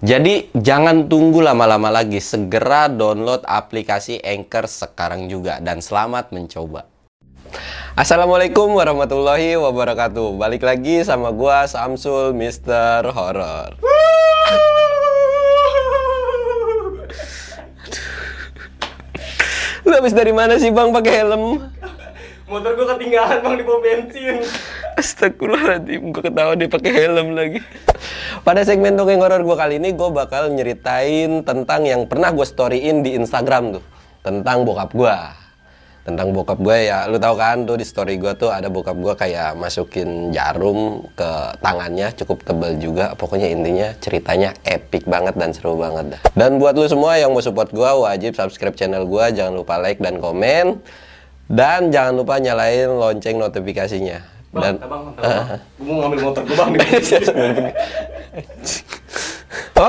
Jadi jangan tunggu lama-lama lagi, segera download aplikasi Anchor sekarang juga dan selamat mencoba. Assalamualaikum warahmatullahi wabarakatuh. Balik lagi sama gua Samsul Mister Horror. Lu habis dari mana sih Bang pakai helm? Motor gua ketinggalan bang di pom bensin. Astagfirullahaladzim, gue ketawa dia pakai helm lagi. Pada segmen dongeng horor gue kali ini, gue bakal nyeritain tentang yang pernah gue storyin di Instagram tuh, tentang bokap gue. Tentang bokap gue ya, lu tau kan tuh di story gue tuh ada bokap gue kayak masukin jarum ke tangannya, cukup tebal juga. Pokoknya intinya ceritanya epic banget dan seru banget dah. Dan buat lu semua yang mau support gue, wajib subscribe channel gue, jangan lupa like dan komen. Dan jangan lupa nyalain lonceng notifikasinya. Bang, Dan bang, bang, bang. Gua mau ngambil motor gua bang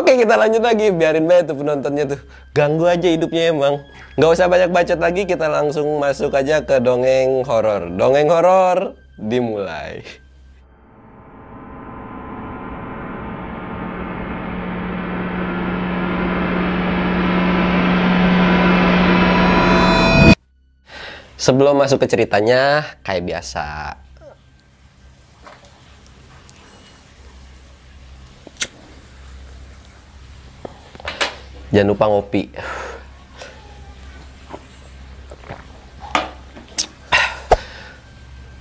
Oke kita lanjut lagi, biarin banget tuh penontonnya tuh. Ganggu aja hidupnya emang. Gak usah banyak bacot lagi, kita langsung masuk aja ke dongeng horor. Dongeng horor dimulai Sebelum masuk ke ceritanya, kayak biasa Jangan lupa ngopi.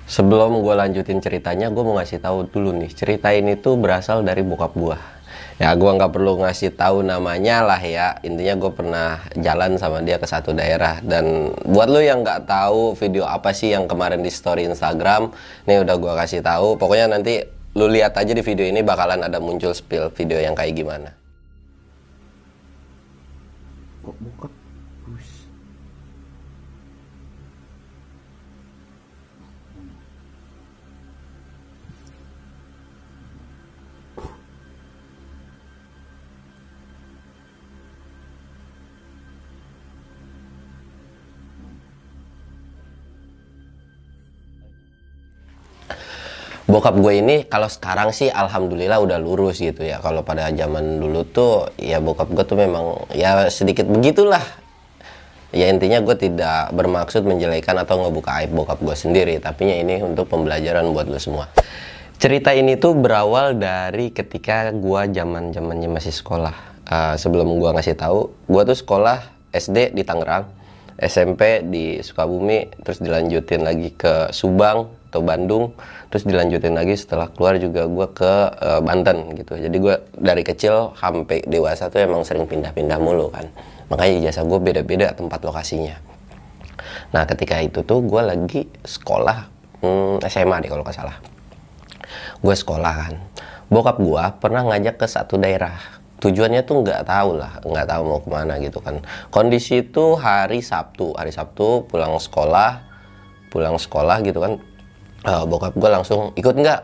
Sebelum gue lanjutin ceritanya, gue mau ngasih tahu dulu nih. Cerita ini tuh berasal dari bokap gue. Ya, gue nggak perlu ngasih tahu namanya lah ya. Intinya gue pernah jalan sama dia ke satu daerah. Dan buat lo yang nggak tahu video apa sih yang kemarin di story Instagram, nih udah gue kasih tahu. Pokoknya nanti lu lihat aja di video ini bakalan ada muncul spill video yang kayak gimana. kok bokap bokap gue ini kalau sekarang sih alhamdulillah udah lurus gitu ya. Kalau pada zaman dulu tuh ya bokap gue tuh memang ya sedikit begitulah. Ya intinya gue tidak bermaksud menjelekan atau ngebuka aib bokap gue sendiri. Tapi ini untuk pembelajaran buat lo semua. Cerita ini tuh berawal dari ketika gue zaman zamannya masih sekolah. Uh, sebelum gue ngasih tahu gue tuh sekolah SD di Tangerang SMP di Sukabumi terus dilanjutin lagi ke Subang atau Bandung terus dilanjutin lagi setelah keluar juga gue ke uh, Banten gitu. Jadi gue dari kecil sampai dewasa tuh emang sering pindah-pindah mulu kan. Makanya ijazah gue beda-beda tempat lokasinya. Nah ketika itu tuh gue lagi sekolah hmm, SMA deh kalau nggak salah. Gue sekolah kan. Bokap gue pernah ngajak ke satu daerah tujuannya tuh nggak tahu lah nggak tahu mau ke mana gitu kan. Kondisi itu hari Sabtu hari Sabtu pulang sekolah pulang sekolah gitu kan. Uh, bokap gue langsung ikut nggak?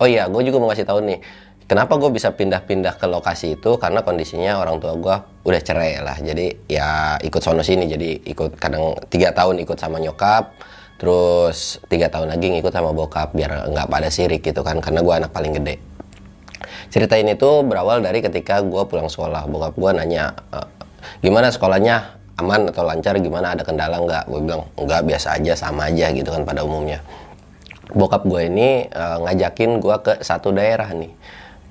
Oh iya gue juga mau ngasih tahu nih. Kenapa gue bisa pindah-pindah ke lokasi itu? Karena kondisinya orang tua gue udah cerai lah. Jadi ya ikut sono sini. Jadi ikut kadang tiga tahun ikut sama nyokap terus tiga tahun lagi ngikut sama bokap biar nggak pada sirik gitu kan karena gue anak paling gede cerita ini tuh berawal dari ketika gue pulang sekolah. Bokap gue nanya e, gimana sekolahnya? Aman atau lancar? Gimana? Ada kendala nggak? Gue bilang nggak biasa aja sama aja gitu kan pada umumnya. Bokap gue ini uh, ngajakin gue ke satu daerah nih.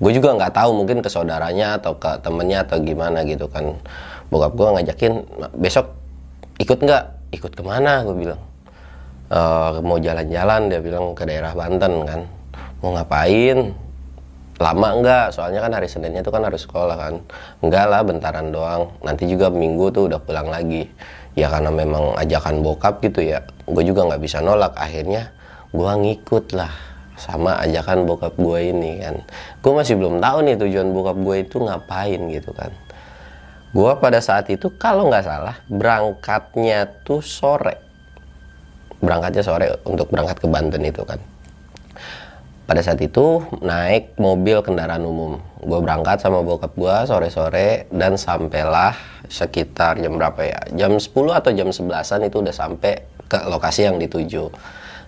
Gue juga nggak tahu mungkin ke saudaranya atau ke temennya atau gimana gitu kan. Bokap gue ngajakin besok ikut nggak? Ikut ke mana gue bilang. E, mau jalan-jalan dia bilang ke daerah Banten kan. Mau ngapain lama enggak soalnya kan hari Seninnya tuh kan harus sekolah kan. Enggak lah bentaran doang. Nanti juga minggu tuh udah pulang lagi. Ya karena memang ajakan bokap gitu ya gue juga nggak bisa nolak. Akhirnya gue ngikut lah sama ajakan bokap gue ini kan. Gue masih belum tahu nih tujuan bokap gue itu ngapain gitu kan. Gua pada saat itu kalau nggak salah berangkatnya tuh sore. Berangkatnya sore untuk berangkat ke Banten itu kan. Pada saat itu naik mobil kendaraan umum. Gue berangkat sama bokap gue sore-sore dan sampailah sekitar jam berapa ya? Jam 10 atau jam 11-an itu udah sampai ke lokasi yang dituju.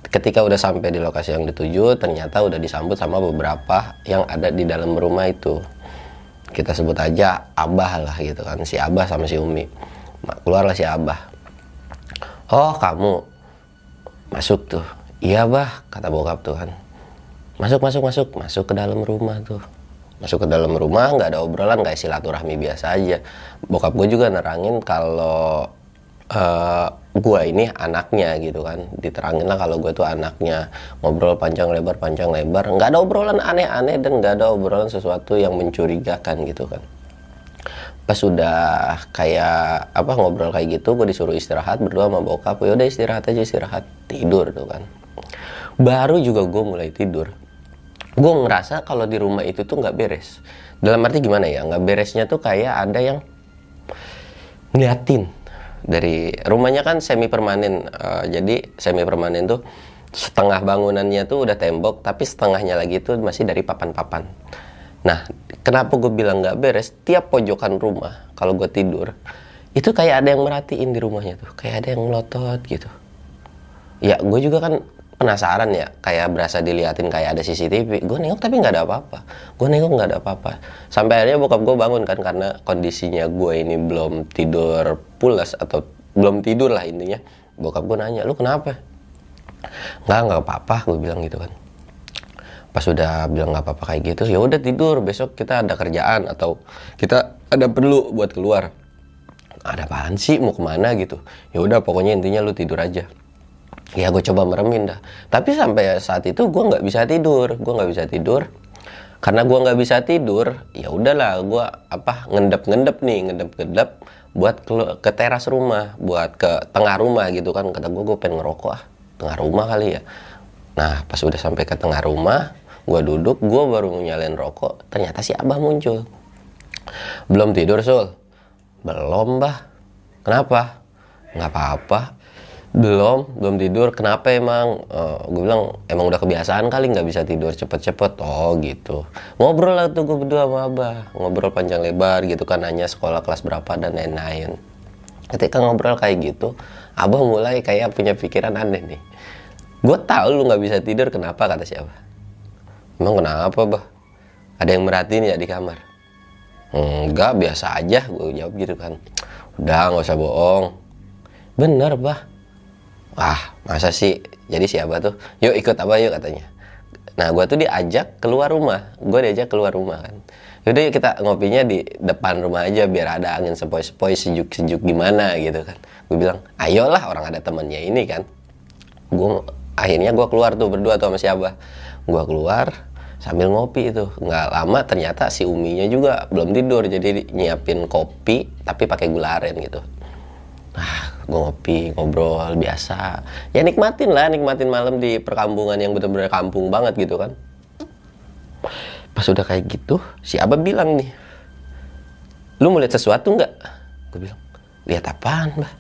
Ketika udah sampai di lokasi yang dituju, ternyata udah disambut sama beberapa yang ada di dalam rumah itu kita sebut aja Abah lah gitu kan si Abah sama si Umi keluarlah si Abah oh kamu masuk tuh iya bah kata bokap tuh kan masuk masuk masuk. Masuk ke dalam rumah tuh. Masuk ke dalam rumah nggak ada obrolan nggak silaturahmi biasa aja. Bokap gue juga nerangin kalau uh, gue ini anaknya gitu kan. Diterangin lah kalau gue tuh anaknya. Ngobrol panjang lebar panjang lebar. Nggak ada obrolan aneh-aneh dan nggak ada obrolan sesuatu yang mencurigakan gitu kan. Pas sudah kayak apa ngobrol kayak gitu gue disuruh istirahat berdua sama bokap. Ya udah istirahat aja istirahat. Tidur tuh kan. Baru juga gue mulai tidur gue ngerasa kalau di rumah itu tuh nggak beres. Dalam arti gimana ya? Nggak beresnya tuh kayak ada yang ngeliatin. Dari rumahnya kan semi permanen uh, jadi semi permanen tuh setengah bangunannya tuh udah tembok tapi setengahnya lagi tuh masih dari papan-papan. Nah kenapa gue bilang nggak beres? Tiap pojokan rumah kalau gue tidur itu kayak ada yang merhatiin di rumahnya tuh. Kayak ada yang melotot gitu. Ya gue juga kan penasaran ya kayak berasa diliatin kayak ada CCTV gue nengok tapi nggak ada apa-apa. Gue nengok nggak ada apa-apa. Sampai akhirnya bokap gue bangun kan karena kondisinya gue ini belum tidur pulas atau belum tidur lah intinya. Bokap gue nanya lu kenapa? Nggak nggak apa-apa gue bilang gitu kan. Pas sudah bilang nggak apa-apa kayak gitu ya udah tidur besok kita ada kerjaan atau kita ada perlu buat keluar. Ada apaan sih? Mau ke mana? gitu. Ya udah pokoknya intinya lu tidur aja ya gue coba meremin dah. Tapi sampai saat itu gue nggak bisa tidur. Gue nggak bisa tidur. Karena gue nggak bisa tidur ya udahlah gue apa ngendep ngendep nih ngendep ngendep buat ke, ke teras rumah buat ke tengah rumah gitu kan. Kata gue gue pengen ngerokok ah. Tengah rumah kali ya. Nah pas udah sampai ke tengah rumah gue duduk gue baru nyalain rokok ternyata si abah muncul. Belum tidur sul. Belum bah kenapa? Nggak apa-apa belum belum tidur. Kenapa emang? Uh, gue bilang emang udah kebiasaan kali nggak bisa tidur cepet-cepet. Oh gitu. Ngobrol lah tuh gue berdua sama abah. Ngobrol panjang lebar gitu kan nanya sekolah kelas berapa dan lain-lain. Ketika ngobrol kayak gitu abah mulai kayak punya pikiran aneh nih. Gue tahu lu nggak bisa tidur kenapa? kata siapa emang kenapa bah ada yang merhatiin ya di kamar? Enggak biasa aja gue jawab gitu kan. Udah nggak usah bohong. Bener bah Wah, masa sih? Jadi siapa tuh? Yuk ikut apa yuk katanya. Nah, gue tuh diajak keluar rumah. Gue diajak keluar rumah kan. Yaudah yuk kita ngopinya di depan rumah aja biar ada angin sepoi-sepoi sejuk-sejuk gimana gitu kan. Gue bilang, ayolah orang ada temennya ini kan. Gue akhirnya gue keluar tuh berdua tuh sama siapa. Gue keluar sambil ngopi itu. Nggak lama ternyata si Uminya juga belum tidur jadi nyiapin kopi tapi pakai gula aren gitu. Ah, gue ngopi ngobrol biasa. Ya nikmatin lah nikmatin malam di perkampungan yang bener-bener kampung banget gitu kan. Pas udah kayak gitu si abah bilang nih lu mau lihat sesuatu nggak? Gue bilang lihat apaan bah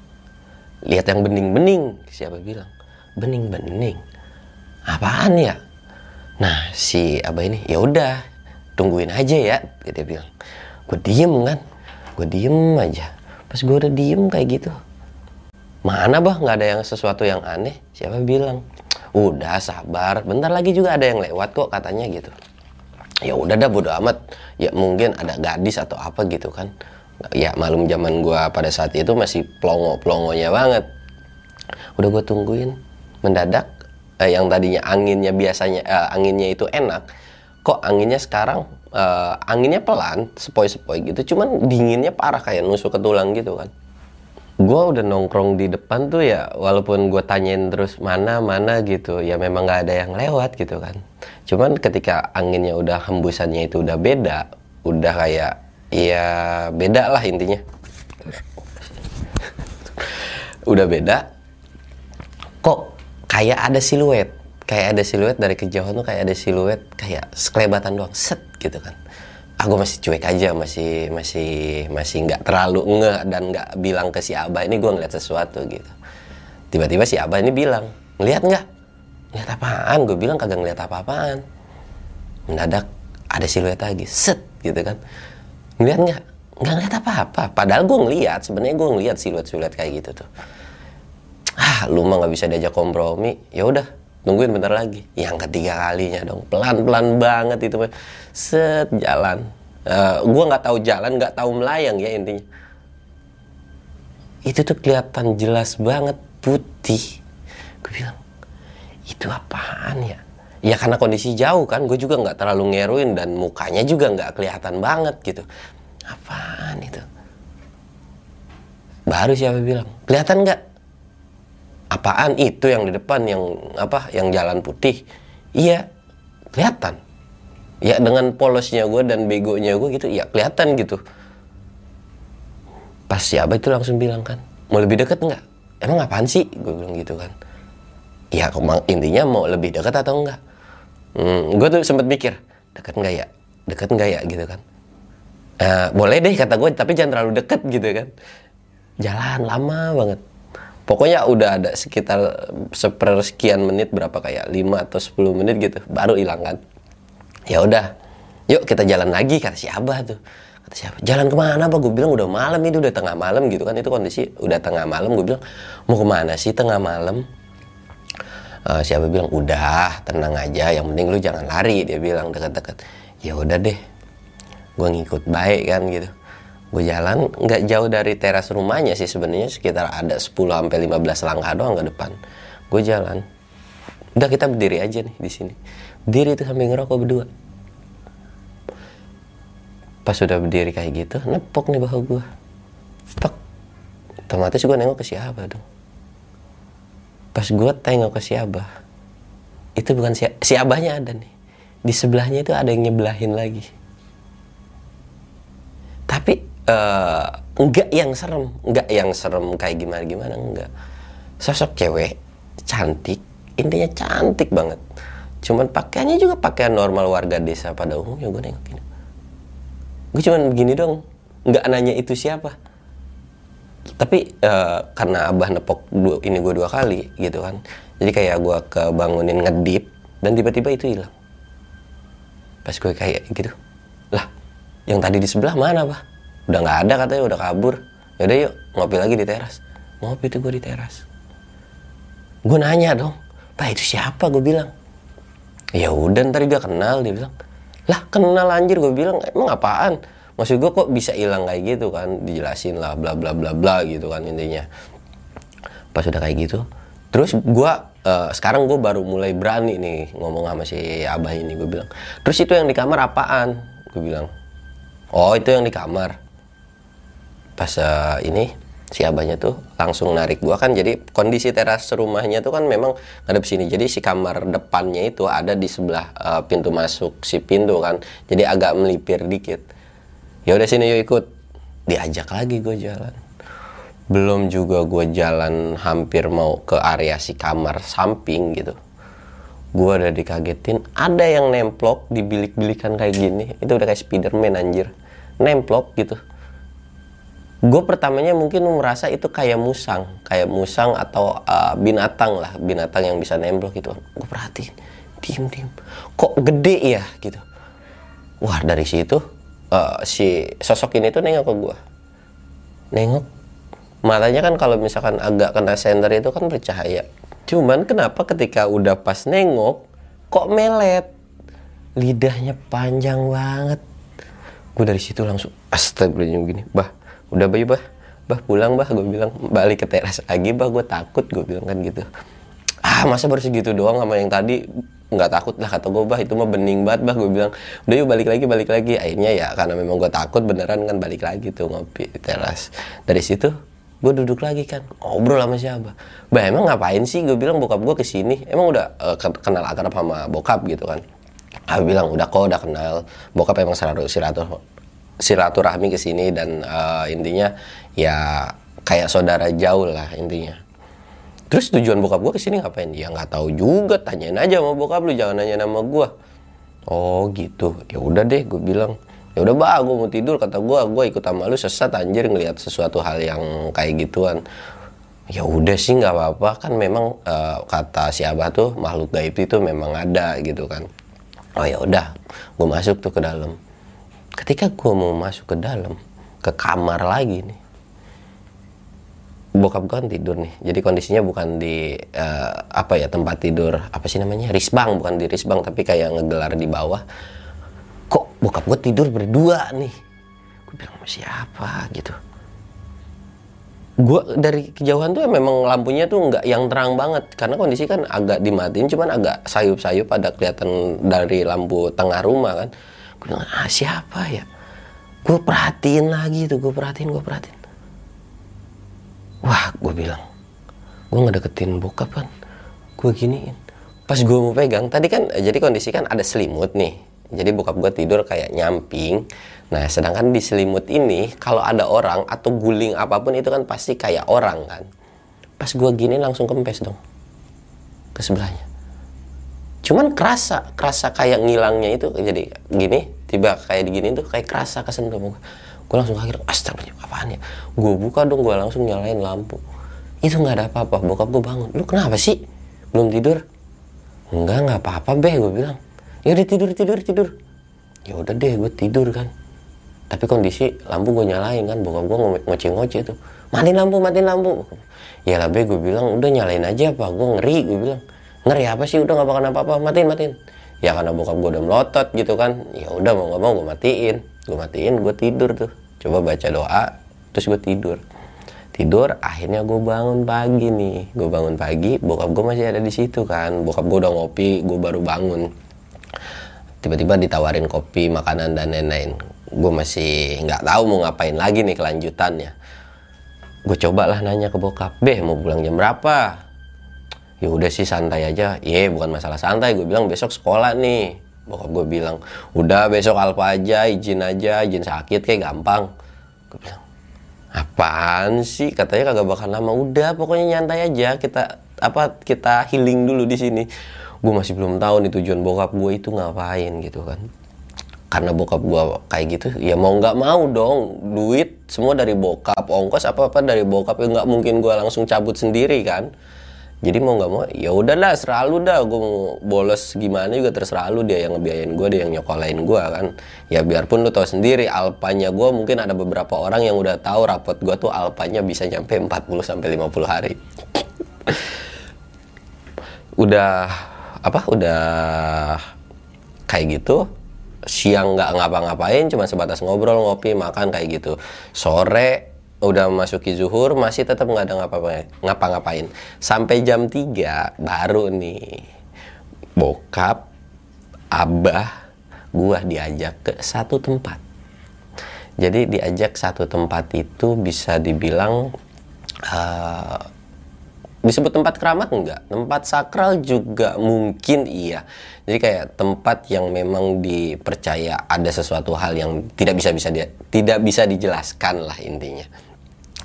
lihat yang bening-bening siapa bilang. Bening-bening? Apaan ya? Nah si abah ini ya udah tungguin aja ya dia bilang. Gue diem kan gue diem aja. Pas gue udah diem kayak gitu mana bah nggak ada yang sesuatu yang aneh? Siapa bilang? Udah sabar. Bentar lagi juga ada yang lewat kok katanya gitu. Ya udah dah bodo amat. Ya mungkin ada gadis atau apa gitu kan. Ya malum zaman gua pada saat itu masih plongo plongonya banget. Udah gue tungguin. Mendadak eh, yang tadinya anginnya biasanya eh, anginnya itu enak kok anginnya sekarang eh, anginnya pelan sepoi sepoi gitu. Cuman dinginnya parah kayak nusuk ke tulang gitu kan gue udah nongkrong di depan tuh ya walaupun gue tanyain terus mana mana gitu ya memang nggak ada yang lewat gitu kan. Cuman ketika anginnya udah hembusannya itu udah beda udah kayak ya beda lah intinya. Udah beda kok kayak ada siluet. Kayak ada siluet dari kejauhan tuh kayak ada siluet kayak sekelebatan doang set gitu kan aku masih cuek aja masih masih masih nggak terlalu nge dan nggak bilang ke si abah ini gue ngeliat sesuatu gitu. Tiba-tiba si abah ini bilang ngeliat nggak? Ngeliat apaan? Gue bilang kagak ngeliat apa-apaan. Mendadak ada siluet lagi set gitu kan. Ngeliat nggak? Nggak ngeliat apa-apa. Padahal gue ngeliat sebenarnya gue ngeliat siluet-siluet kayak gitu tuh. Ah lu mah nggak bisa diajak kompromi. Ya udah tungguin bentar lagi. Yang ketiga kalinya dong. Pelan-pelan banget itu set jalan. Eh gue nggak tahu jalan nggak tahu melayang ya intinya. Itu tuh kelihatan jelas banget putih. Gue bilang itu apaan ya? Ya karena kondisi jauh kan gue juga nggak terlalu ngeruin dan mukanya juga nggak kelihatan banget gitu. Apaan itu? Baru siapa bilang kelihatan nggak apaan itu yang di depan yang apa yang jalan putih? Iya kelihatan. Ya dengan polosnya gue dan begonya gue gitu ya kelihatan gitu. Pas si abah itu langsung bilang kan mau lebih deket nggak? Emang apaan sih? Gue bilang gitu kan. Ya intinya mau lebih dekat atau enggak hmm, gue tuh sempet mikir deket nggak ya? Deket nggak ya? Gitu kan. Eh, boleh deh kata gue tapi jangan terlalu deket gitu kan. Jalan lama banget pokoknya udah ada sekitar sepersekian menit berapa kayak 5 atau 10 menit gitu baru hilang kan. Ya udah yuk kita jalan lagi kata si abah tuh. Kata siapa jalan ke mana apa gue bilang udah malam ini udah tengah malam gitu kan. Itu kondisi udah tengah malam gue bilang mau ke mana sih tengah malam? Eh, siapa bilang udah tenang aja yang penting lu jangan lari dia bilang deket-deket. Ya udah deh gue ngikut baik kan gitu gue jalan nggak jauh dari teras rumahnya sih sebenarnya sekitar ada 10 sampai 15 langkah doang ke depan. Gue jalan. Udah kita berdiri aja nih di sini. Berdiri itu sambil ngerokok berdua. Pas sudah berdiri kayak gitu nepok nih bahu gue tek. Otomatis gue nengok ke si Abah dong. Pas gue tengok ke si Abah itu bukan si, si Abahnya ada nih. Di sebelahnya itu ada yang nyebelahin lagi. Tapi eh, enggak yang serem enggak yang serem kayak gimana gimana enggak sosok cewek cantik intinya cantik banget. Cuman pakaiannya juga pakaian normal warga desa pada umumnya gue nengok gini gue cuman begini dong nggak nanya itu siapa. Tapi eh, karena abah nepok dua, ini gue dua kali gitu kan jadi kayak gue kebangunin ngedip dan tiba-tiba itu hilang. Pas gue kayak gitu lah yang tadi di sebelah mana pak udah nggak ada katanya udah kabur. Yaudah yuk ngopi lagi di teras. Ngopi tuh gue di teras. Gue nanya dong pak itu siapa? gue bilang. Ya udah ntar dia kenal dia bilang. Lah kenal anjir gue bilang. Emang apaan? Maksud gue kok bisa hilang kayak gitu kan? Dijelasin lah bla bla bla bla gitu kan intinya. Pas udah kayak gitu terus gue eh, sekarang gue baru mulai berani nih ngomong sama si abah ini gue bilang. Terus itu yang di kamar apaan? Gue bilang. Oh itu yang di kamar pas eh, ini si abahnya tuh langsung narik gua kan jadi kondisi teras rumahnya tuh kan memang ngadep sini. Jadi si kamar depannya itu ada di sebelah eh, pintu masuk si pintu kan. Jadi agak melipir dikit. Ya udah sini yuk ikut. Diajak lagi gue jalan. Belum juga gue jalan hampir mau ke area si kamar samping gitu. Gue udah dikagetin ada yang nemplok di bilik-bilikan kayak gini. Itu udah kayak Spiderman anjir. Nemplok gitu gue pertamanya mungkin merasa itu kayak musang kayak musang atau uh, binatang lah binatang yang bisa nemplok gitu. Gue perhatiin diem diem. Kok gede ya gitu. Wah dari situ uh, si sosok ini tuh nengok ke gue nengok. Matanya kan kalau misalkan agak kena senter itu kan bercahaya. Cuman kenapa ketika udah pas nengok kok melet? Lidahnya panjang banget. Gue dari situ langsung astagfirullahaladzim gini bah udah bayu bah. Bah pulang bah. Gue bilang balik ke teras lagi bah. Gue takut gue bilang kan gitu. Ah masa baru segitu doang sama yang tadi? Nggak takut lah kata gue bah. Itu mah bening banget bah. Gue bilang udah yuk balik lagi balik lagi. Akhirnya ya karena memang gue takut beneran kan balik lagi tuh ngopi di teras. Dari situ gue duduk lagi kan ngobrol sama siapa. Bah emang ngapain sih? Gue bilang bokap gue ke sini. Emang udah ke- kenal akrab sama bokap gitu kan? Ah bilang udah kok udah kenal. Bokap emang selalu silatur silaturahmi ke sini dan eh, intinya ya kayak saudara jauh lah intinya. Terus tujuan bokap gue ke sini ngapain? Ya nggak tahu juga tanyain aja sama bokap lu jangan nanya nama gue oh gitu. Ya udah deh gue bilang. Ya udah bah gue mau tidur kata gue gue ikut sama lu sesat anjir ngelihat sesuatu hal yang kayak gituan. Ya udah sih nggak apa-apa. Kan memang eh, kata si abah tuh makhluk gaib itu memang ada gitu kan. Oh ya udah gue masuk tuh ke dalam ketika gue mau masuk ke dalam ke kamar lagi nih bokap gue kan tidur nih. Jadi kondisinya bukan di eh, apa ya tempat tidur apa sih namanya risbang bukan di risbang tapi kayak ngegelar di bawah. Kok bokap gue tidur berdua nih? Gue bilang sama siapa? Gitu. Gue dari kejauhan tuh memang lampunya tuh nggak yang terang banget. Karena kondisi kan agak dimatiin cuman agak sayup-sayup ada kelihatan dari lampu tengah rumah kan bilang ah siapa ya? Gue perhatiin lagi tuh gue perhatiin gue perhatiin. Wah gue bilang gue ngedeketin bokap kan gue giniin. Pas gue mau pegang tadi kan eh, jadi kondisi kan ada selimut nih. Jadi bokap gue tidur kayak nyamping. Nah sedangkan di selimut ini kalau ada orang atau guling apa pun itu kan pasti kayak orang kan. Pas gue gini langsung kempes dong ke sebelahnya. Cuman kerasa kerasa kayak ngilangnya itu jadi gini tiba kayak digini tuh kayak kerasa kesentuh gue gue langsung kaget astagfirullah apaan ya? Gue buka dong gue langsung nyalain lampu. Itu nggak ada apa-apa bokap gue bangun. Lu kenapa sih? Belum tidur? Enggak nggak apa-apa be gue bilang. Ya udah tidur tidur tidur. Ya udah deh gue tidur kan. Tapi kondisi lampu gue nyalain kan bokap gue ngoceh-ngoceh tuh. Matiin lampu matiin lampu. Ya lah be gue bilang udah nyalain aja apa gue ngeri gue bilang. Ngeri apa sih? Udah nggak bakal apa-apa matiin matiin ya karena bokap gue udah melotot gitu kan. Ya udah mau nggak mau gue matiin. Gue matiin gue tidur tuh. Coba baca doa terus gue tidur. Tidur akhirnya gue bangun pagi nih. Gue bangun pagi bokap gue masih ada di situ kan. Bokap gue udah ngopi gue baru bangun. Tiba-tiba ditawarin kopi makanan dan lain-lain. Gue masih nggak tahu mau ngapain lagi nih kelanjutannya. Gue cobalah nanya ke bokap beh mau pulang jam berapa ya udah sih santai aja. Ye bukan masalah santai. Gue bilang besok sekolah nih. Bokap gue bilang udah besok alfa aja izin aja. Izin sakit kayak gampang. Gue bilang apaan sih? Katanya kagak bakal lama. Udah pokoknya nyantai aja. Kita apa kita healing dulu di sini. Gue masih belum tahu nih tujuan bokap gue itu ngapain gitu kan. Karena bokap gue kayak gitu ya mau nggak mau dong. Duit semua dari bokap ongkos apa apa dari bokap ya nggak mungkin gue langsung cabut sendiri kan jadi mau nggak mau ya udahlah selalu dah. Gue mau bolos gimana juga terserah lu dia yang ngebiayain gue dia yang nyokolain gue kan. Ya biarpun lu tahu sendiri alpanya gue mungkin ada beberapa orang yang udah tahu rapot gue tuh alpanya bisa nyampe 40 sampai 50 hari. Udah apa udah kayak gitu. Siang nggak ngapa-ngapain cuma sebatas ngobrol ngopi makan kayak gitu. Sore udah masuki zuhur masih tetap nggak ada ngapa-ngapain sampai jam 3 baru nih bokap abah gua diajak ke satu tempat. Jadi diajak satu tempat itu bisa dibilang uh, disebut tempat keramat enggak tempat sakral juga mungkin iya. Jadi kayak tempat yang memang dipercaya ada sesuatu hal yang tidak bisa bisa dia tidak bisa dijelaskan lah intinya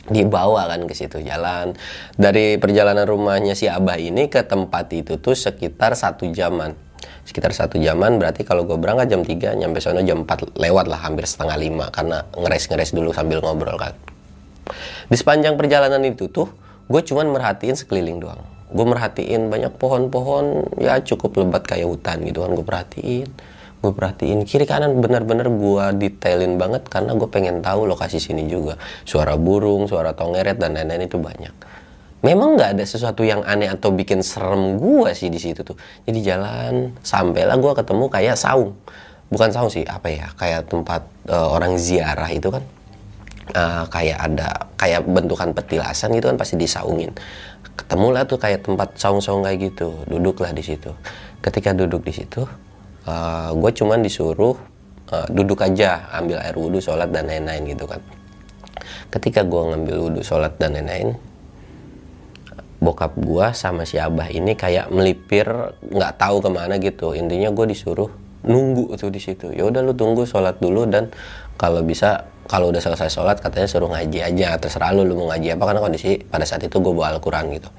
dibawa kan ke situ jalan. Dari perjalanan rumahnya si abah ini ke tempat itu tuh sekitar satu jaman. Sekitar satu jaman berarti kalau gue berangkat jam 3 nyampe sana jam 4 lewat lah hampir setengah lima karena ngeres-ngeres dulu sambil ngobrol kan. Di sepanjang perjalanan itu tuh gue cuman merhatiin sekeliling doang. Gue merhatiin banyak pohon-pohon ya cukup lebat kayak hutan gitu kan gue perhatiin gue perhatiin kiri kanan bener-bener gue detailin banget karena gue pengen tahu lokasi sini juga. Suara burung suara tongeret dan lain-lain itu banyak. Memang nggak ada sesuatu yang aneh atau bikin serem gue sih di situ tuh. Jadi jalan sampailah gue ketemu kayak saung. Bukan saung sih apa ya kayak tempat uh, orang ziarah itu kan. Uh, kayak ada kayak bentukan petilasan gitu kan pasti disaungin. Ketemulah tuh kayak tempat saung-saung kayak gitu. Duduklah di situ. Ketika duduk di situ uh, gue cuman disuruh uh, duduk aja ambil air wudhu sholat dan lain-lain gitu kan. Ketika gue ngambil wudhu sholat dan lain-lain bokap gue sama si abah ini kayak melipir nggak tahu ke mana gitu. Intinya gue disuruh nunggu tuh di situ. Ya udah lu tunggu sholat dulu dan kalau bisa kalau udah selesai sholat katanya suruh ngaji aja. Terserah lu lu mau ngaji apa karena kondisi pada saat itu gue bawa Al-Quran gitu.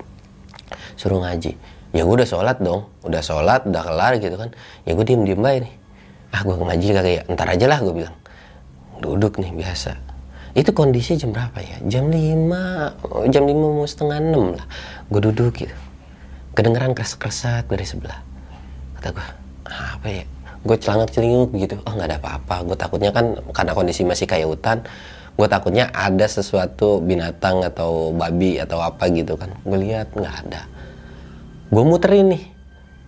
Suruh ngaji ya gue udah sholat dong udah sholat udah kelar gitu kan. Ya gue diem diem baik nih. Ah gue ngaji kagak ya ntar aja lah gue bilang. Duduk nih biasa. Itu kondisi jam berapa ya? Jam 5 jam 5 mau setengah 6 lah. Gue duduk gitu. Kedengeran keras-kersat dari sebelah. Kata gue apa ya? Gue celangak celinguk gitu. Oh nggak ada apa-apa. Gue takutnya kan karena kondisi masih kayak hutan gue takutnya ada sesuatu binatang atau babi atau apa gitu kan. Gue lihat nggak ada gue muterin nih.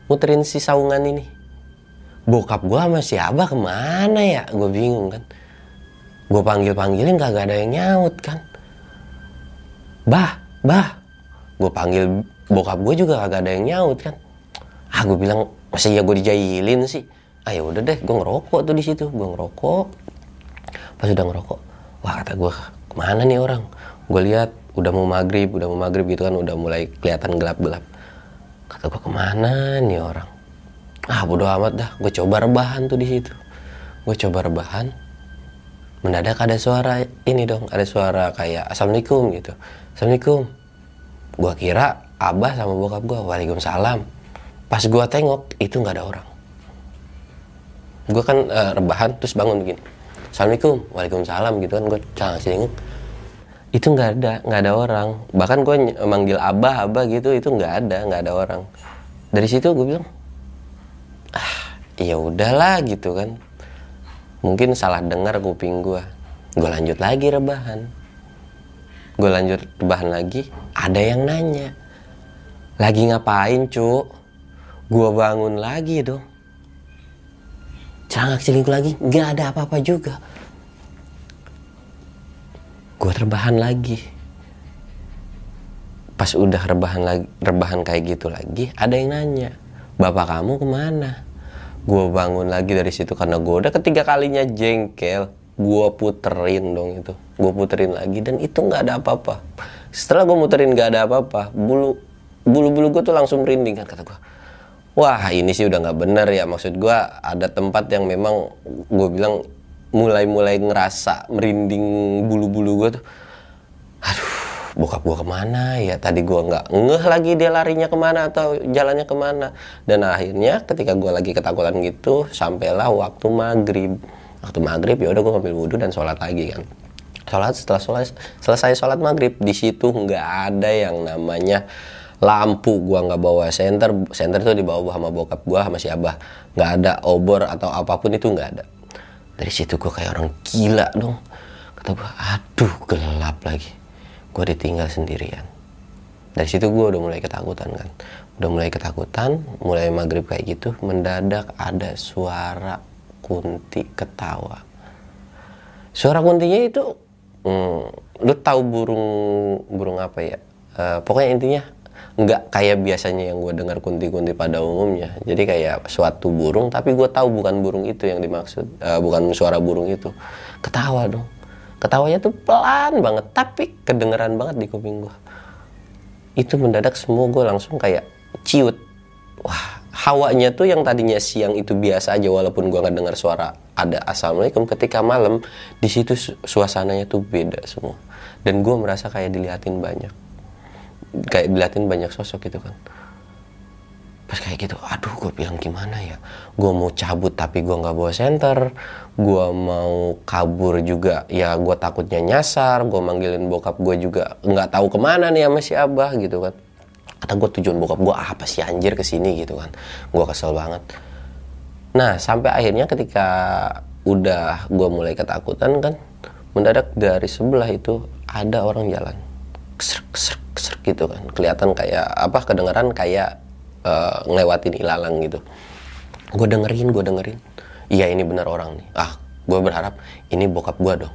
Muterin si saungan ini. Bokap gue sama si abah ke mana ya? Gue bingung kan? Gue panggil panggilin kagak ada yang nyaut kan? Bah bah. Gue panggil bokap gue juga kagak ada yang nyaut kan? Ah gue bilang masih ya gue dijailin sih? Ah ya udah deh gue ngerokok tuh di situ. Gue ngerokok. Pas udah ngerokok wah kata gue ke mana nih orang? Gue lihat udah mau maghrib udah mau maghrib gitu kan. Udah mulai kelihatan gelap gelap kata gue ke mana nih orang? Ah bodo amat dah gue coba rebahan tuh di situ. Gue coba rebahan? Mendadak ada suara ini dong ada suara kayak assalamualaikum gitu. Assalamualaikum. Gue kira abah sama bokap gue waalaikumsalam. Pas gue tengok itu nggak ada orang. Gue kan eh, rebahan terus bangun begini. Assalamualaikum waalaikumsalam gitu kan gue canggih itu nggak ada nggak ada orang. Bahkan gue manggil abah abah gitu itu nggak ada nggak ada orang. Dari situ gue bilang ah ya udahlah gitu kan. Mungkin salah dengar kuping gue gue lanjut lagi rebahan. Gue lanjut rebahan lagi ada yang nanya lagi ngapain cuk gue bangun lagi dong. Celangak selingkuh lagi nggak ada apa-apa juga gue rebahan lagi. Pas udah rebahan lagi rebahan kayak gitu lagi ada yang nanya bapak kamu ke mana? Gue bangun lagi dari situ karena gue udah ketiga kalinya jengkel gue puterin dong itu gue puterin lagi dan itu nggak ada apa-apa. Setelah gue muterin nggak ada apa-apa bulu bulu bulu gue tuh langsung merinding kan kata gue wah ini sih udah nggak bener ya maksud gue ada tempat yang memang gue bilang mulai-mulai ngerasa merinding bulu-bulu gue tuh. Aduh bokap gue ke mana ya? Tadi gue nggak ngeh lagi dia larinya ke mana atau jalannya ke mana. Dan akhirnya ketika gue lagi ketakutan gitu sampailah waktu maghrib. Waktu maghrib ya udah gue ngambil wudhu dan sholat lagi kan. Sholat setelah sholat selesai sholat maghrib di situ nggak ada yang namanya lampu. Gua nggak bawa senter. Senter tuh dibawa sama bokap gua sama si abah. Nggak ada obor atau apa pun itu nggak ada dari situ gua kayak orang gila dong. Kata gua aduh gelap lagi. Gua ditinggal sendirian. Dari situ gua udah mulai ketakutan kan. Udah mulai ketakutan mulai maghrib kayak gitu mendadak ada suara kunti ketawa. Suara kuntinya itu hmm, lu tahu burung burung apa ya? Eh, pokoknya intinya nggak kayak biasanya yang gue dengar kunti-kunti pada umumnya. Jadi kayak suatu burung tapi gue tahu bukan burung itu yang dimaksud Eh, bukan suara burung itu. Ketawa dong. Ketawanya tuh pelan banget tapi kedengeran banget di kuping gue itu mendadak semua gue langsung kayak ciut. Wah hawanya tuh yang tadinya siang itu biasa aja walaupun gue nggak dengar suara ada assalamualaikum ketika malam di situ su- suasananya tuh beda semua. Dan gue merasa kayak diliatin banyak kayak diliatin banyak sosok gitu kan. Pas kayak gitu aduh gue bilang gimana ya? Gue mau cabut tapi gue nggak bawa senter. Gue mau kabur juga. Ya gue takutnya nyasar gue manggilin bokap gue juga nggak tahu ke mana nih sama si abah gitu kan. Kata gue tujuan bokap gue apa sih? Anjir ke sini gitu kan. Gue kesel banget. Nah sampai akhirnya ketika udah gue mulai ketakutan kan mendadak dari sebelah itu ada orang jalan keserk keserk keserk gitu kan. Kelihatan kayak apa kedengeran kayak eh, ngelewatin ilalang gitu. Gue dengerin gue dengerin. Iya ini benar orang nih. Ah gue berharap ini bokap gue dong.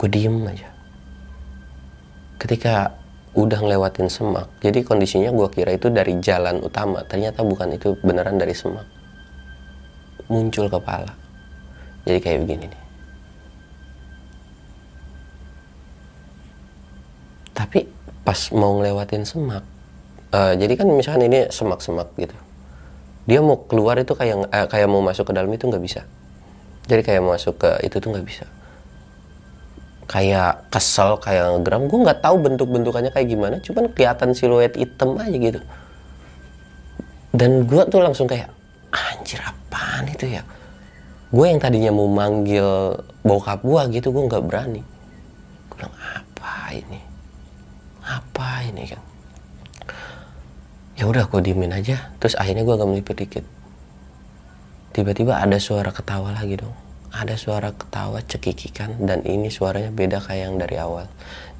Gue diem aja. Ketika udah ngelewatin semak jadi kondisinya gue kira itu dari jalan utama. Ternyata bukan itu beneran dari semak. Muncul kepala. Jadi kayak begini nih tapi pas mau ngelewatin semak eh, jadi kan misalkan ini semak-semak gitu. Dia mau keluar itu kayak eh, kayak mau masuk ke dalam itu nggak bisa. Jadi kayak mau masuk ke itu tuh nggak bisa. Kayak kesel kayak ngegram gue nggak tahu bentuk bentukannya kayak gimana cuman kelihatan siluet hitam aja gitu. Dan gue tuh langsung kayak anjir apaan itu ya? Gue yang tadinya mau manggil bokap gue gitu gue nggak berani. Gue bilang apa ini apa ini kan ya udah gue diemin aja. Terus akhirnya gue agak melipir dikit. Tiba-tiba ada suara ketawa lagi dong. Ada suara ketawa cekikikan dan ini suaranya beda kayak yang dari awal.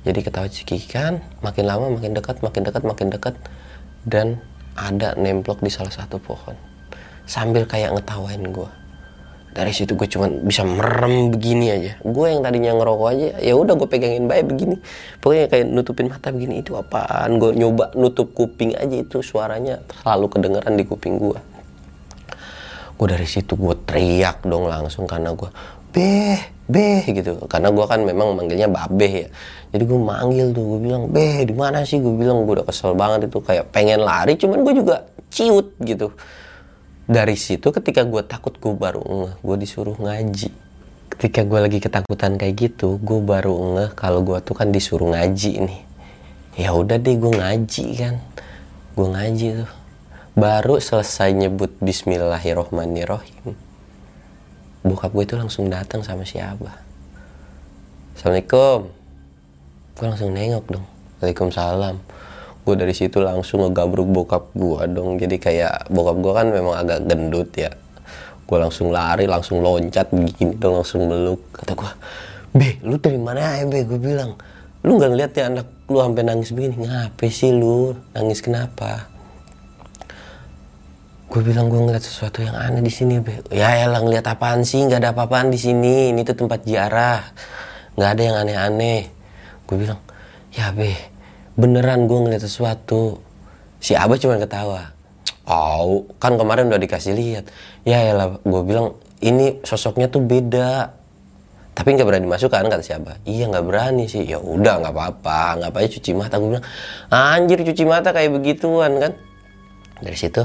Jadi ketawa cekikikan makin lama makin dekat makin dekat makin dekat dan ada nemplok di salah satu pohon. Sambil kayak ngetawain gue dari situ gue cuman bisa merem begini aja. Gue yang tadinya ngerokok aja ya udah gue pegangin baik begini. Pokoknya kayak nutupin mata begini itu apaan? Gue nyoba nutup kuping aja itu suaranya selalu kedengeran di kuping gue gue dari situ gue teriak dong langsung karena gue beh beh gitu. Karena gue kan memang manggilnya babe ya. Jadi gue manggil tuh gue bilang beh di mana sih? Gue bilang gue udah kesel banget itu. Kayak pengen lari cuman gue juga ciut gitu dari situ ketika gue takut gue baru ngeh. Gue disuruh ngaji. Ketika gue lagi ketakutan kayak gitu gue baru ngeh kalau gue tuh kan disuruh ngaji nih. Ya udah deh gue ngaji kan. Gue ngaji tuh. Baru selesai nyebut Bismillahirrohmanirrohim bokap gue itu langsung datang sama si Abah. Assalamualaikum. Gue langsung nengok dong. Waalaikumsalam gue dari situ langsung ngegabruk bokap gue dong. Jadi kayak bokap gue kan memang agak gendut ya. Gue langsung lari langsung loncat begini dong langsung meluk. Kata gue be lu dari mana ya be? Gue bilang lu nggak ngeliat ya anak lu sampai nangis begini? Ngapain sih lu? Nangis kenapa? Gue bilang gue ngeliat sesuatu yang aneh di sini be. Ya elah ngeliat apaan sih? Nggak ada apa-apaan di sini. Ini tuh tempat ziarah. Nggak ada yang aneh-aneh. Gue bilang ya be beneran gue ngeliat sesuatu. Si abah cuma ketawa. Oh kan kemarin udah dikasih lihat. Ya lah gue bilang ini sosoknya tuh beda. Tapi nggak berani masuk kan kata si abah. Iya nggak berani sih. Ya udah nggak apa-apa. Nggak apa cuci mata? Gue bilang anjir cuci mata kayak begituan kan. Dari situ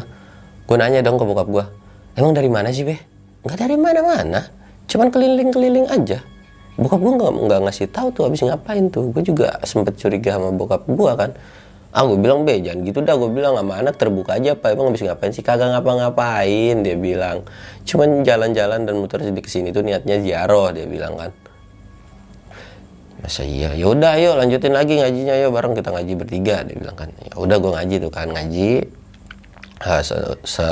gue nanya dong ke bokap gue emang dari mana sih be? Nggak dari mana-mana. Cuman keliling-keliling aja bokap gue nggak nggak ngasih tahu tuh abis ngapain tuh. Gue juga sempet curiga sama bokap gue kan. Ah gue bilang be jangan gitu dah. Gue bilang sama anak terbuka aja apa emang abis ngapain sih? Kagak ngapa-ngapain dia bilang. Cuman jalan-jalan dan muter di ke sini tuh niatnya ziarah dia bilang kan. Masa iya? Yaudah ayo lanjutin lagi ngajinya. Ayo bareng kita ngaji bertiga dia bilang kan. Ya udah gue ngaji tuh kan ngaji uh, se, se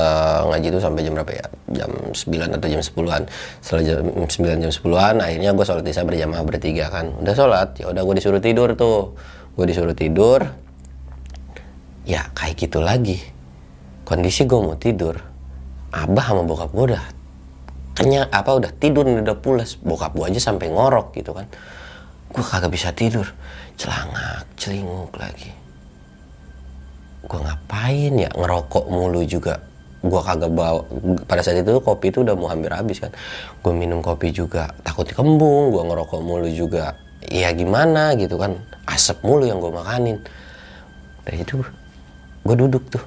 ngaji itu sampai jam berapa ya? Jam 9 atau jam 10-an setelah jam 9 jam 10-an akhirnya gue sholat isya berjamaah bertiga kan. Udah sholat ya udah gue disuruh tidur tuh. Gue disuruh tidur. Ya kayak gitu lagi. Kondisi gue mau tidur abah sama bokap gue udah kenyang apa udah tidur udah pulas. Bokap gue aja sampai ngorok gitu kan. Gue kagak bisa tidur. Celangak celinguk lagi gue ngapain ya? Ngerokok mulu juga. Gue kagak bawa pada saat itu kopi itu udah mau hampir habis kan. Gue minum kopi juga takut kembung. Gue ngerokok mulu juga. Ya gimana gitu kan. Asap mulu yang gue makanin. Dari itu gue duduk tuh.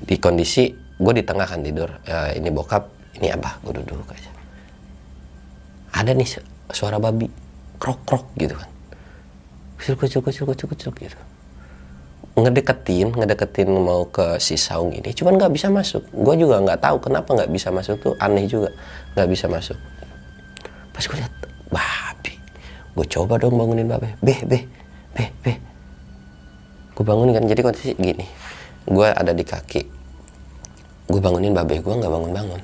Di kondisi gue di tengah kan tidur. Ya, ini bokap ini abah gue duduk aja. Ada nih suara babi. Krok krok gitu kan. Kucil kucil kucil kucil kucil gitu ngedeketin ngedeketin mau ke si saung ini cuman nggak bisa masuk. Gue juga nggak tahu kenapa nggak bisa masuk tuh aneh juga nggak bisa masuk. Pas gue lihat babi gue coba dong bangunin babe beh beh beh beh. Gue bangunin kan jadi kondisi gini. Gue ada di kaki. Gue bangunin babe gue nggak bangun bangun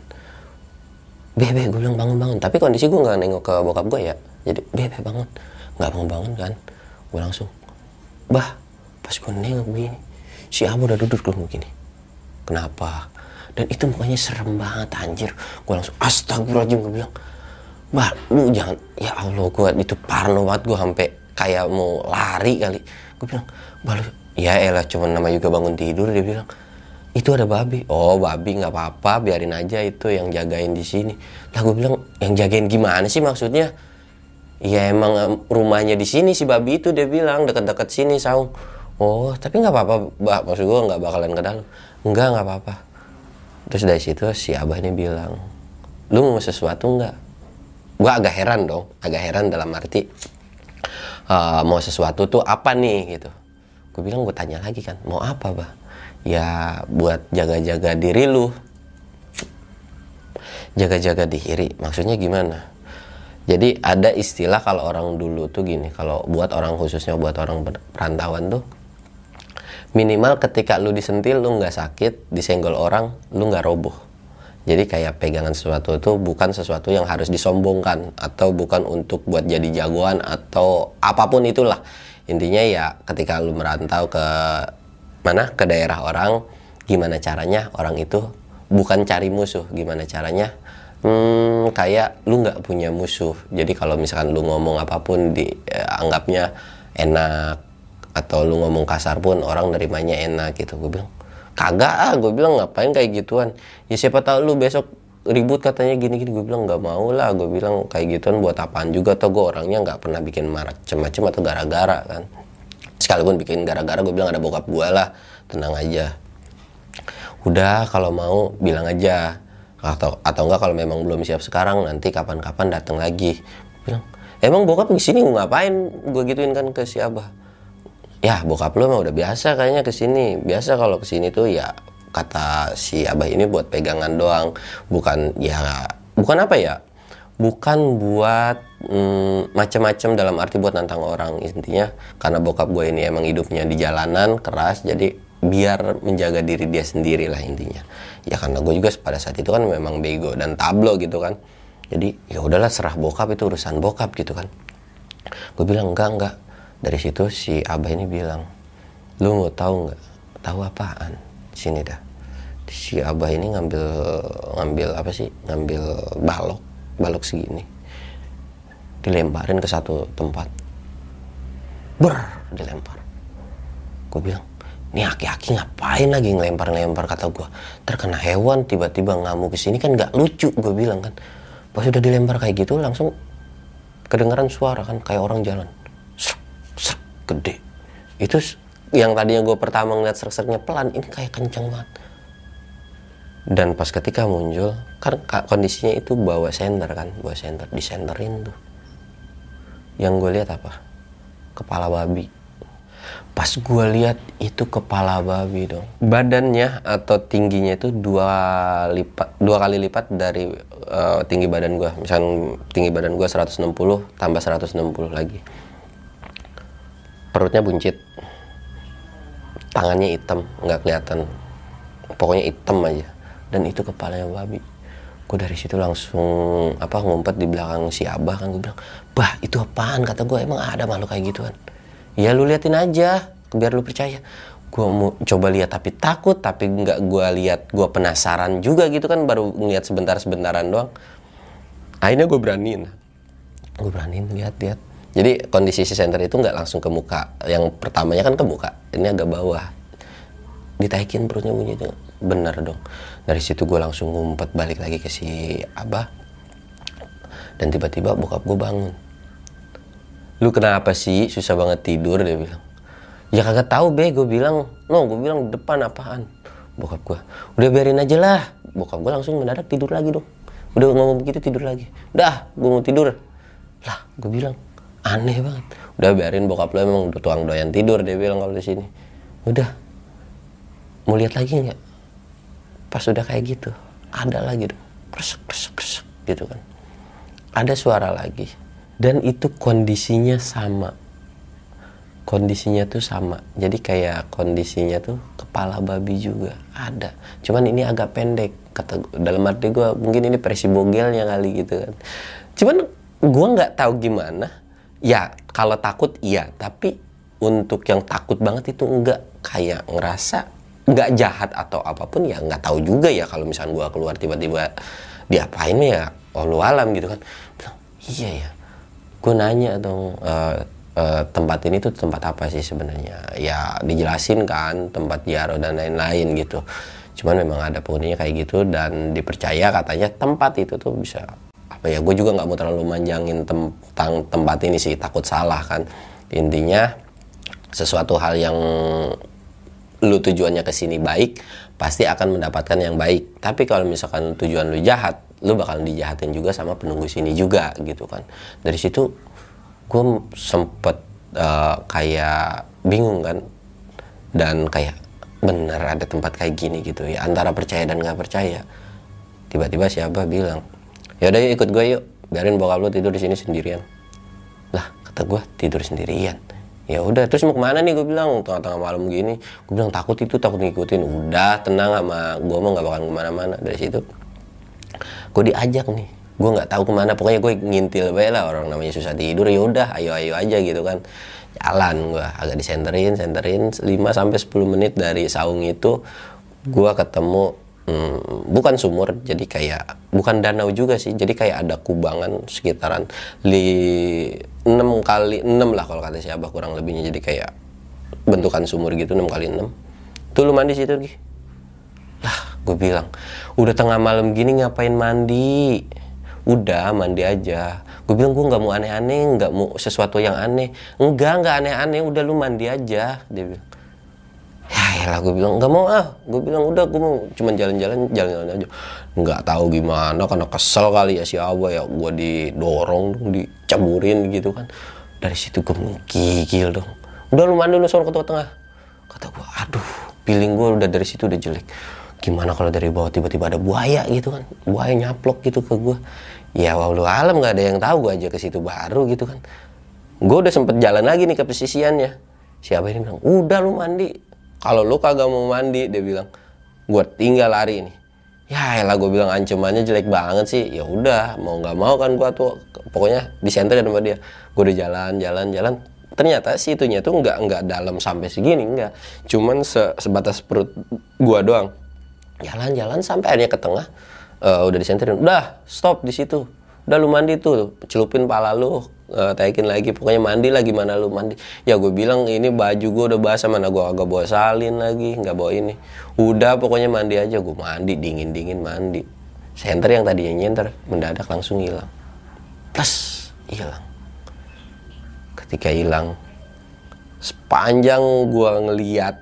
beh gue bilang bangun bangun tapi kondisi gue nggak nengok ke bokap gue ya. Jadi beh bangun. Nggak bangun bangun kan. Gue langsung bah pas gue nengok begini si Abu udah duduk dulu begini. Kenapa? Dan itu mukanya serem banget anjir. Gue langsung astagfirullahaladzim gue bilang. Bah lu jangan ya Allah gue itu parno banget gue sampai kayak mau lari kali. Gue bilang bah lu ya elah cuman nama juga bangun tidur dia bilang. Itu ada babi. Oh babi nggak apa-apa biarin aja itu yang jagain di sini. Lah gue bilang yang jagain gimana sih maksudnya? Ya emang rumahnya di sini si babi itu dia bilang dekat-dekat sini saung oh tapi nggak apa-apa mbak. Maksud gue nggak bakalan ke dalam. Enggak nggak apa-apa. Terus dari situ si abah ini bilang lu mau sesuatu nggak? Gue agak heran dong agak heran dalam arti uh, mau sesuatu tuh apa nih? Gitu. Gue bilang gue tanya lagi kan mau apa bah ya buat jaga-jaga diri lu. Jaga-jaga diri? Maksudnya gimana? Jadi ada istilah kalau orang dulu tuh gini kalau buat orang khususnya buat orang perantauan tuh minimal ketika lu disentil lu nggak sakit disenggol orang lu nggak roboh. Jadi kayak pegangan sesuatu itu bukan sesuatu yang harus disombongkan atau bukan untuk buat jadi jagoan atau apa pun itulah. Intinya ya ketika lu merantau ke mana? Ke daerah orang gimana caranya orang itu bukan cari musuh gimana caranya? Hmm, kayak lu nggak punya musuh. Jadi kalau misalkan lu ngomong apa pun dianggapnya enak atau lu ngomong kasar pun orang nerimanya enak gitu. Gue bilang kagak ah. Gue bilang ngapain kayak gituan? Ya siapa tahu lu besok ribut katanya gini-gini. Gue bilang nggak mau lah. Gue bilang kayak gituan buat apaan juga atau gue orangnya nggak pernah bikin macem-macem atau gara-gara kan. Sekalipun bikin gara-gara gue bilang ada bokap gue lah. Tenang aja. Udah kalau mau bilang aja. Atau atau enggak kalau memang belum siap sekarang nanti kapan-kapan datang lagi. Bilang emang bokap di sini ngapain? Gue gituin kan ke si abah ya bokap lu mah udah biasa kayaknya ke sini. Biasa kalau ke sini tuh ya kata si abah ini buat pegangan doang. Bukan ya bukan apa ya? Bukan buat hmm, macam-macam dalam arti buat nantang orang. Intinya karena bokap gue ini emang hidupnya di jalanan keras jadi biar menjaga diri dia sendiri lah intinya. Ya karena gue juga pada saat itu kan memang bego dan tablo gitu kan. Jadi ya udahlah serah bokap itu urusan bokap gitu kan. Gue bilang enggak enggak dari situ si abah ini bilang lu mau tahu nggak? Tahu apaan? Sini dah. Si abah ini ngambil ngambil apa sih? Ngambil balok balok segini. Dilemparin ke satu tempat. Ber dilempar. Gue bilang ini aki-aki ngapain lagi ngelempar-ngelempar? Kata gue terkena hewan tiba-tiba ngamuk ke sini kan nggak lucu gue bilang kan. Pas udah dilempar kayak gitu langsung kedengaran suara kan kayak orang jalan gede. Itu yang tadinya gue pertama ngeliat serak-seraknya pelan ini kayak kenceng banget. Dan pas ketika muncul kan kondisinya itu bawa senter kan bawa senter disenterin tuh. Yang gue lihat apa? Kepala babi. Pas gue lihat itu kepala babi dong. Badannya atau tingginya itu dua lipat dua kali lipat dari uh, tinggi badan gue misalnya tinggi badan gue 160 tambah 160 lagi perutnya buncit tangannya hitam nggak kelihatan. Pokoknya hitam aja. Dan itu kepalanya babi. Gue dari situ langsung apa ngumpet di belakang si abah kan. Gue bilang bah itu apaan? Kata gue emang ada makhluk kayak gituan? Ya lu liatin aja biar lu percaya. Gue mau coba lihat tapi takut tapi nggak gue lihat. Gue penasaran juga gitu kan baru ngeliat sebentar sebentaran doang. Akhirnya gue beraniin. Gue beraniin lihat lihat jadi kondisi si center itu nggak langsung ke muka. Yang pertamanya kan ke muka. Ini agak bawah. Ditaikin perutnya bunyi itu bener dong. Dari situ gue langsung ngumpet balik lagi ke si abah. Dan tiba-tiba bokap gue bangun. Lu kenapa sih? Susah banget tidur dia bilang. Ya kagak tahu be. Gue bilang no gue bilang depan apaan? Bokap gue udah biarin aja lah. Bokap gue langsung mendadak tidur lagi dong. Udah ngomong begitu tidur lagi. Udah gue mau tidur. Lah gue bilang aneh banget. Udah biarin bokap lo emang udah tuang doyan tidur dia bilang kalau di sini. Udah. Mau lihat lagi nggak? Pas udah kayak gitu ada lagi dong kresek kresek kresek gitu kan. Ada suara lagi. Dan itu kondisinya sama. Kondisinya tuh sama. Jadi kayak kondisinya tuh kepala babi juga ada. Cuman ini agak pendek kata dalam arti gue mungkin ini presi bogelnya kali gitu kan. Cuman gue nggak tahu gimana ya kalau takut iya. Tapi untuk yang takut banget itu enggak. Kayak ngerasa nggak jahat atau apa pun ya nggak tahu juga ya kalau misalnya gue keluar tiba-tiba diapain ya Allah alam gitu kan. Bilang iya ya gue nanya dong uh, uh, tempat ini tuh tempat apa sih sebenarnya? Ya dijelasin kan tempat jaro dan lain-lain gitu. Cuman memang ada penghuninya kayak gitu dan dipercaya katanya tempat itu tuh bisa apa ya gue juga nggak mau terlalu manjangin tentang tempat ini sih takut salah kan. Intinya sesuatu hal yang lu tujuannya ke sini baik pasti akan mendapatkan yang baik. Tapi kalau misalkan tujuan lu jahat lu bakal dijahatin juga sama penunggu sini juga gitu kan. Dari situ gue sempet uh, kayak bingung kan. Dan kayak bener ada tempat kayak gini gitu ya antara percaya dan nggak percaya. Tiba-tiba siapa bilang ya udah yuk, ikut gue yuk. Biarin bokap lu tidur di sini sendirian. Lah kata gue tidur sendirian? Ya udah terus mau ke mana nih? gue bilang tengah-tengah malam gini. Gue bilang takut itu takut ngikutin. Udah tenang sama gue mau nggak bakal ke mana-mana. Dari situ gue diajak nih. Gue nggak tahu ke mana. Pokoknya gue ngintil bae lah orang namanya susah tidur. Ya udah ayo ayo aja gitu kan. Jalan gue agak disenterin senterin. 5 sampai 10 menit dari saung itu gue ketemu hmm, bukan sumur jadi kayak bukan danau juga sih jadi kayak ada kubangan sekitaran li 6 kali 6 lah kalau kata si abah kurang lebihnya jadi kayak bentukan sumur gitu 6 kali 6 tuh lu mandi situ Gi lah gue bilang udah tengah malam gini ngapain mandi? Udah mandi aja. Gue bilang gue nggak mau aneh-aneh nggak mau sesuatu yang aneh. Enggak nggak aneh-aneh udah lu mandi aja dia bilang ya lah gue bilang nggak mau ah. Gue bilang udah gue mau cuman jalan-jalan jalan-jalan aja. Nggak tahu gimana karena kesel kali ya si Abah ya. Gue didorong dong dicaburin gitu kan. Dari situ gue menggigil dong. Udah lu mandi lu sono ke tengah kata gue aduh feeling gue udah dari situ udah jelek. Gimana kalau dari bawah tiba-tiba ada buaya gitu kan? Buaya nyaplok gitu ke gue ya walau alam nggak ada yang tahu gue aja ke situ baru gitu kan. Gue udah sempet jalan lagi nih ke pesisiannya. Siapa ini bilang udah lu mandi kalau lu kagak mau mandi dia bilang gue tinggal lari nih ya elah gue bilang ancamannya jelek banget sih. Ya udah mau nggak mau kan gue tuh pokoknya di center sama dia. Gue udah jalan jalan jalan. Ternyata si itunya tuh nggak nggak dalam sampai segini nggak. Cuman se- sebatas perut gua doang. Jalan-jalan sampai akhirnya ke tengah Eh, udah disenterin. Udah stop di situ. Udah lu mandi tuh celupin pala lu eh, taikin lagi. Pokoknya mandi lagi mana lu mandi. Ya gue bilang ini baju gue udah basah mana gue agak bawa salin lagi nggak bawa ini. Udah pokoknya mandi aja. Gue mandi dingin dingin mandi. Senter yang tadinya nyenter mendadak langsung hilang. Plus hilang. Ketika hilang sepanjang gua ngeliat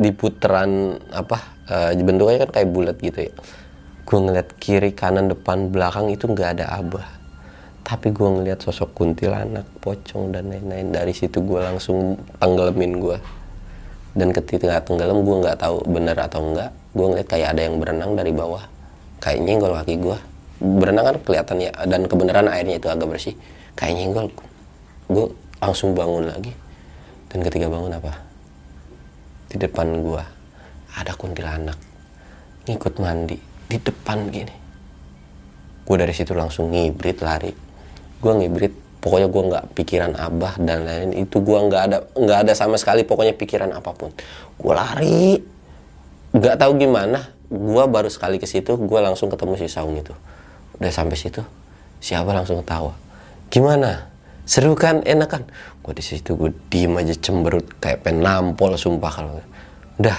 di putaran apa eh, bentuknya kan kayak bulat gitu ya. Gua ngeliat kiri kanan depan belakang itu nggak ada abah tapi gua ngeliat sosok kuntilanak pocong dan lain-lain. Dari situ gua langsung tenggelamin gua. Dan ketika tenggelam gua nggak tahu benar atau enggak gua ngeliat kayak ada yang berenang dari bawah. Kayak nyenggol kaki gua. Berenang kan kelihatan ya dan kebenaran airnya itu agak bersih. Kayak nyenggol. Gue langsung bangun lagi. Dan ketika bangun apa? Di depan gua ada kuntilanak. Ngikut mandi di depan gini. Gue dari situ langsung ngibrit lari gue ngibrit pokoknya gue nggak pikiran abah dan lain itu gue nggak ada nggak ada sama sekali pokoknya pikiran apa pun. Gue lari. Nggak tahu gimana. Gue baru sekali ke situ gue langsung ketemu si saung itu. Udah sampai situ siapa langsung ketawa. Gimana? Seru kan? Enak kan? Gue di situ gue diem aja cemberut kayak pen nampol sumpah kalau udah.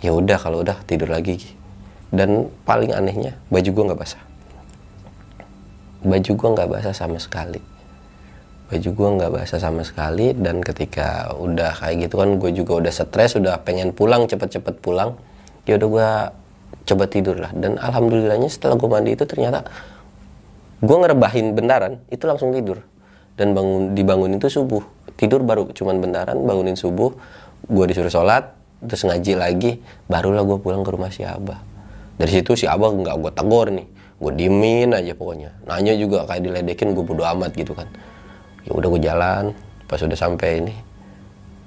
Ya udah kalau udah tidur lagi dan paling anehnya baju gue nggak basah baju gue nggak basah sama sekali. Baju gue nggak basah sama sekali dan ketika udah kayak gitu kan gue juga udah stres udah pengen pulang cepet-cepet pulang ya udah gue coba tidur lah. Dan alhamdulillahnya setelah gue mandi itu ternyata gue ngerebahin bentaran itu langsung tidur. Dan bangun dibangun itu subuh. Tidur baru cuman bentaran bangunin subuh gue disuruh sholat terus ngaji lagi barulah gue pulang ke rumah si abah. Dari situ si abah nggak gue tegur nih gue diemin aja pokoknya. Nanya juga kayak diledekin gue bodo amat gitu kan. Ya udah gue jalan pas udah sampai ini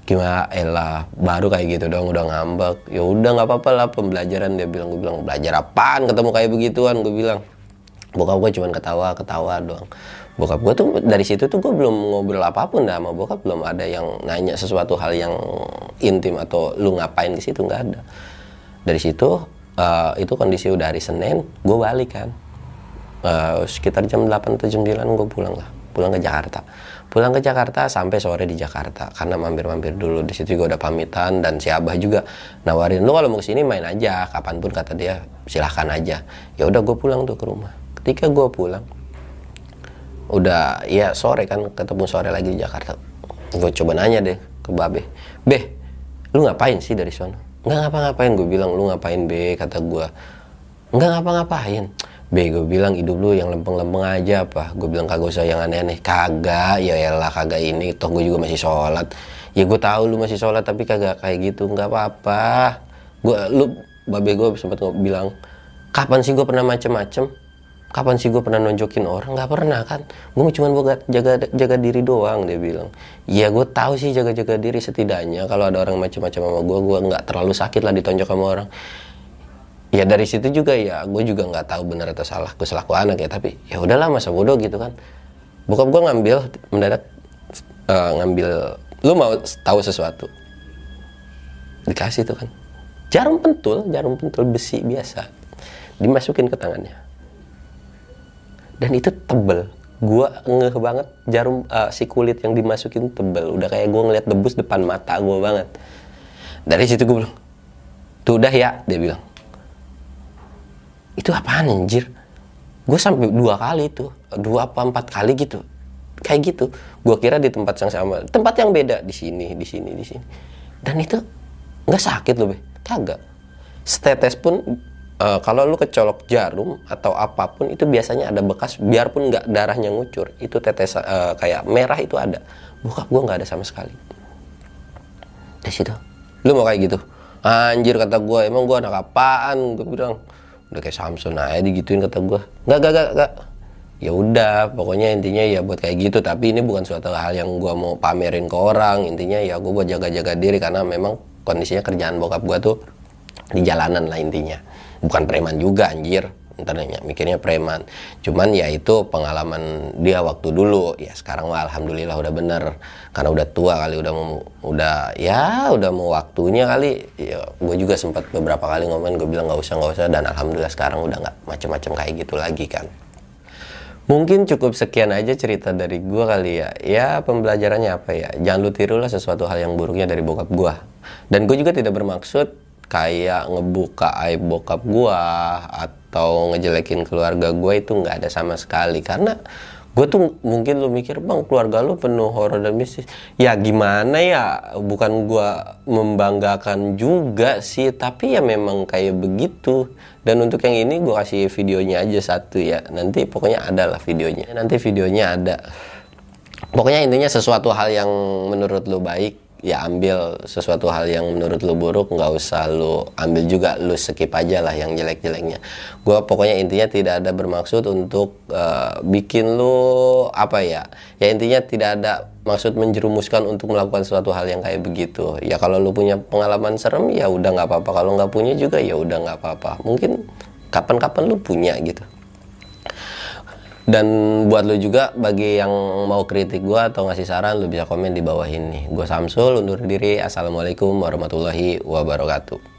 gimana elah baru kayak gitu dong udah ngambek. Ya udah nggak apa-apa lah pembelajaran dia bilang gue bilang belajar apaan? Ketemu kayak begituan gue bilang. Bokap gue cuman ketawa ketawa doang. Bokap gue tuh dari situ tuh gue belum ngobrol apa pun dah sama bokap belum ada yang nanya sesuatu hal yang intim atau lu ngapain di situ nggak ada. Dari situ eh, itu kondisi udah hari senin gue balik kan Eh, sekitar jam 8 atau jam 9 gue pulang lah. Pulang ke Jakarta. Pulang ke Jakarta sampai sore di Jakarta. Karena mampir-mampir dulu. Di situ juga udah pamitan dan si Abah juga nawarin lu kalau mau ke sini main aja. Kapan pun kata dia. Silahkan aja. Ya udah gue pulang tuh ke rumah. Ketika gue pulang udah ya sore kan ketemu sore lagi di Jakarta. Gue coba nanya deh ke Babe Beh lu ngapain sih dari sana? Nggak ngapa-ngapain gue bilang. Lu ngapain be? kata gue nggak ngapa-ngapain be gue bilang hidup lu yang lempeng-lempeng aja apa gue bilang kagak usah yang aneh-aneh. Kagak ya elah kagak ini. Toh gue juga masih sholat. Ya gue tahu lu masih sholat tapi kagak kayak gitu. Nggak apa-apa. Gue lu babe gue sempat bilang kapan sih gue pernah macem-macem? Kapan sih gue pernah nonjokin orang? Nggak pernah kan? Gue cuma buat jaga jaga diri doang dia bilang. Iya gue tahu sih jaga jaga diri setidaknya kalau ada orang macam-macam sama gue gue nggak terlalu sakit lah ditonjok sama orang ya dari situ juga ya gue juga nggak tahu benar atau salah gue selaku anak ya tapi ya udahlah masa bodoh gitu kan. Bokap gue ngambil mendadak eh, ngambil lu mau tahu sesuatu dikasih tuh kan. Jarum pentul jarum pentul besi biasa dimasukin ke tangannya. Dan itu tebel. Gua ngeh banget jarum eh, si kulit yang dimasukin tebel. Udah kayak gua ngeliat debus depan mata gua banget. Dari situ gue bilang tuh udah ya dia bilang itu apaan anjir? Gue sampai dua kali tuh dua apa empat kali gitu. Kayak gitu. Gue kira di tempat yang sama. Tempat yang beda di sini di sini di sini. Dan itu nggak sakit loh be. Kagak. Setetes pun eh, kalau lu kecolok jarum atau apa pun itu biasanya ada bekas biarpun nggak darahnya ngucur itu tetes eh, kayak merah itu ada. Bokap gue nggak ada sama sekali. Di situ. Lu mau kayak gitu? Anjir kata gue emang gue anak apaan? Gue bilang udah kayak Samson aja digituin kata gue nggak nggak nggak nggak. Ya udah pokoknya intinya ya buat kayak gitu. Tapi ini bukan suatu hal yang gue mau pamerin ke orang. Intinya ya gue buat jaga-jaga diri karena memang kondisinya kerjaan bokap gue tuh di jalanan lah intinya. Bukan preman juga anjir ntar nanya mikirnya preman cuman ya itu pengalaman dia waktu dulu ya sekarang mah alhamdulillah udah bener karena udah tua kali udah mau udah ya udah mau waktunya kali ya gue juga sempat beberapa kali ngomongin gue bilang nggak usah nggak usah dan alhamdulillah sekarang udah nggak macem-macem kayak gitu lagi kan Mungkin cukup sekian aja cerita dari gua kali ya. Ya pembelajarannya apa ya? Jangan lu tirulah sesuatu hal yang buruknya dari bokap gua. Dan gue juga tidak bermaksud kayak ngebuka aib bokap gua atau ngejelekin keluarga gua itu nggak ada sama sekali. Karena gue tuh mungkin lu mikir bang keluarga lu penuh horor dan mistis. Ya gimana ya? Bukan gua membanggakan juga sih tapi ya memang kayak begitu. Dan untuk yang ini gua kasih videonya aja satu ya. Nanti pokoknya ada lah videonya. Nanti videonya ada. Pokoknya intinya sesuatu hal yang menurut lu baik ya ambil sesuatu hal yang menurut lu buruk nggak usah lu ambil juga lu skip aja lah yang jelek-jeleknya. Gue pokoknya intinya tidak ada bermaksud untuk uh, bikin lu apa ya ya intinya tidak ada maksud menjerumuskan untuk melakukan suatu hal yang kayak begitu. Ya kalau lu punya pengalaman serem ya udah nggak apa-apa. Kalau nggak punya juga ya udah nggak apa-apa. Mungkin kapan-kapan lu punya gitu dan buat lu juga bagi yang mau kritik gua atau ngasih saran lu bisa komen di bawah ini. Gua Samsul undur diri. Assalamualaikum warahmatullahi wabarakatuh.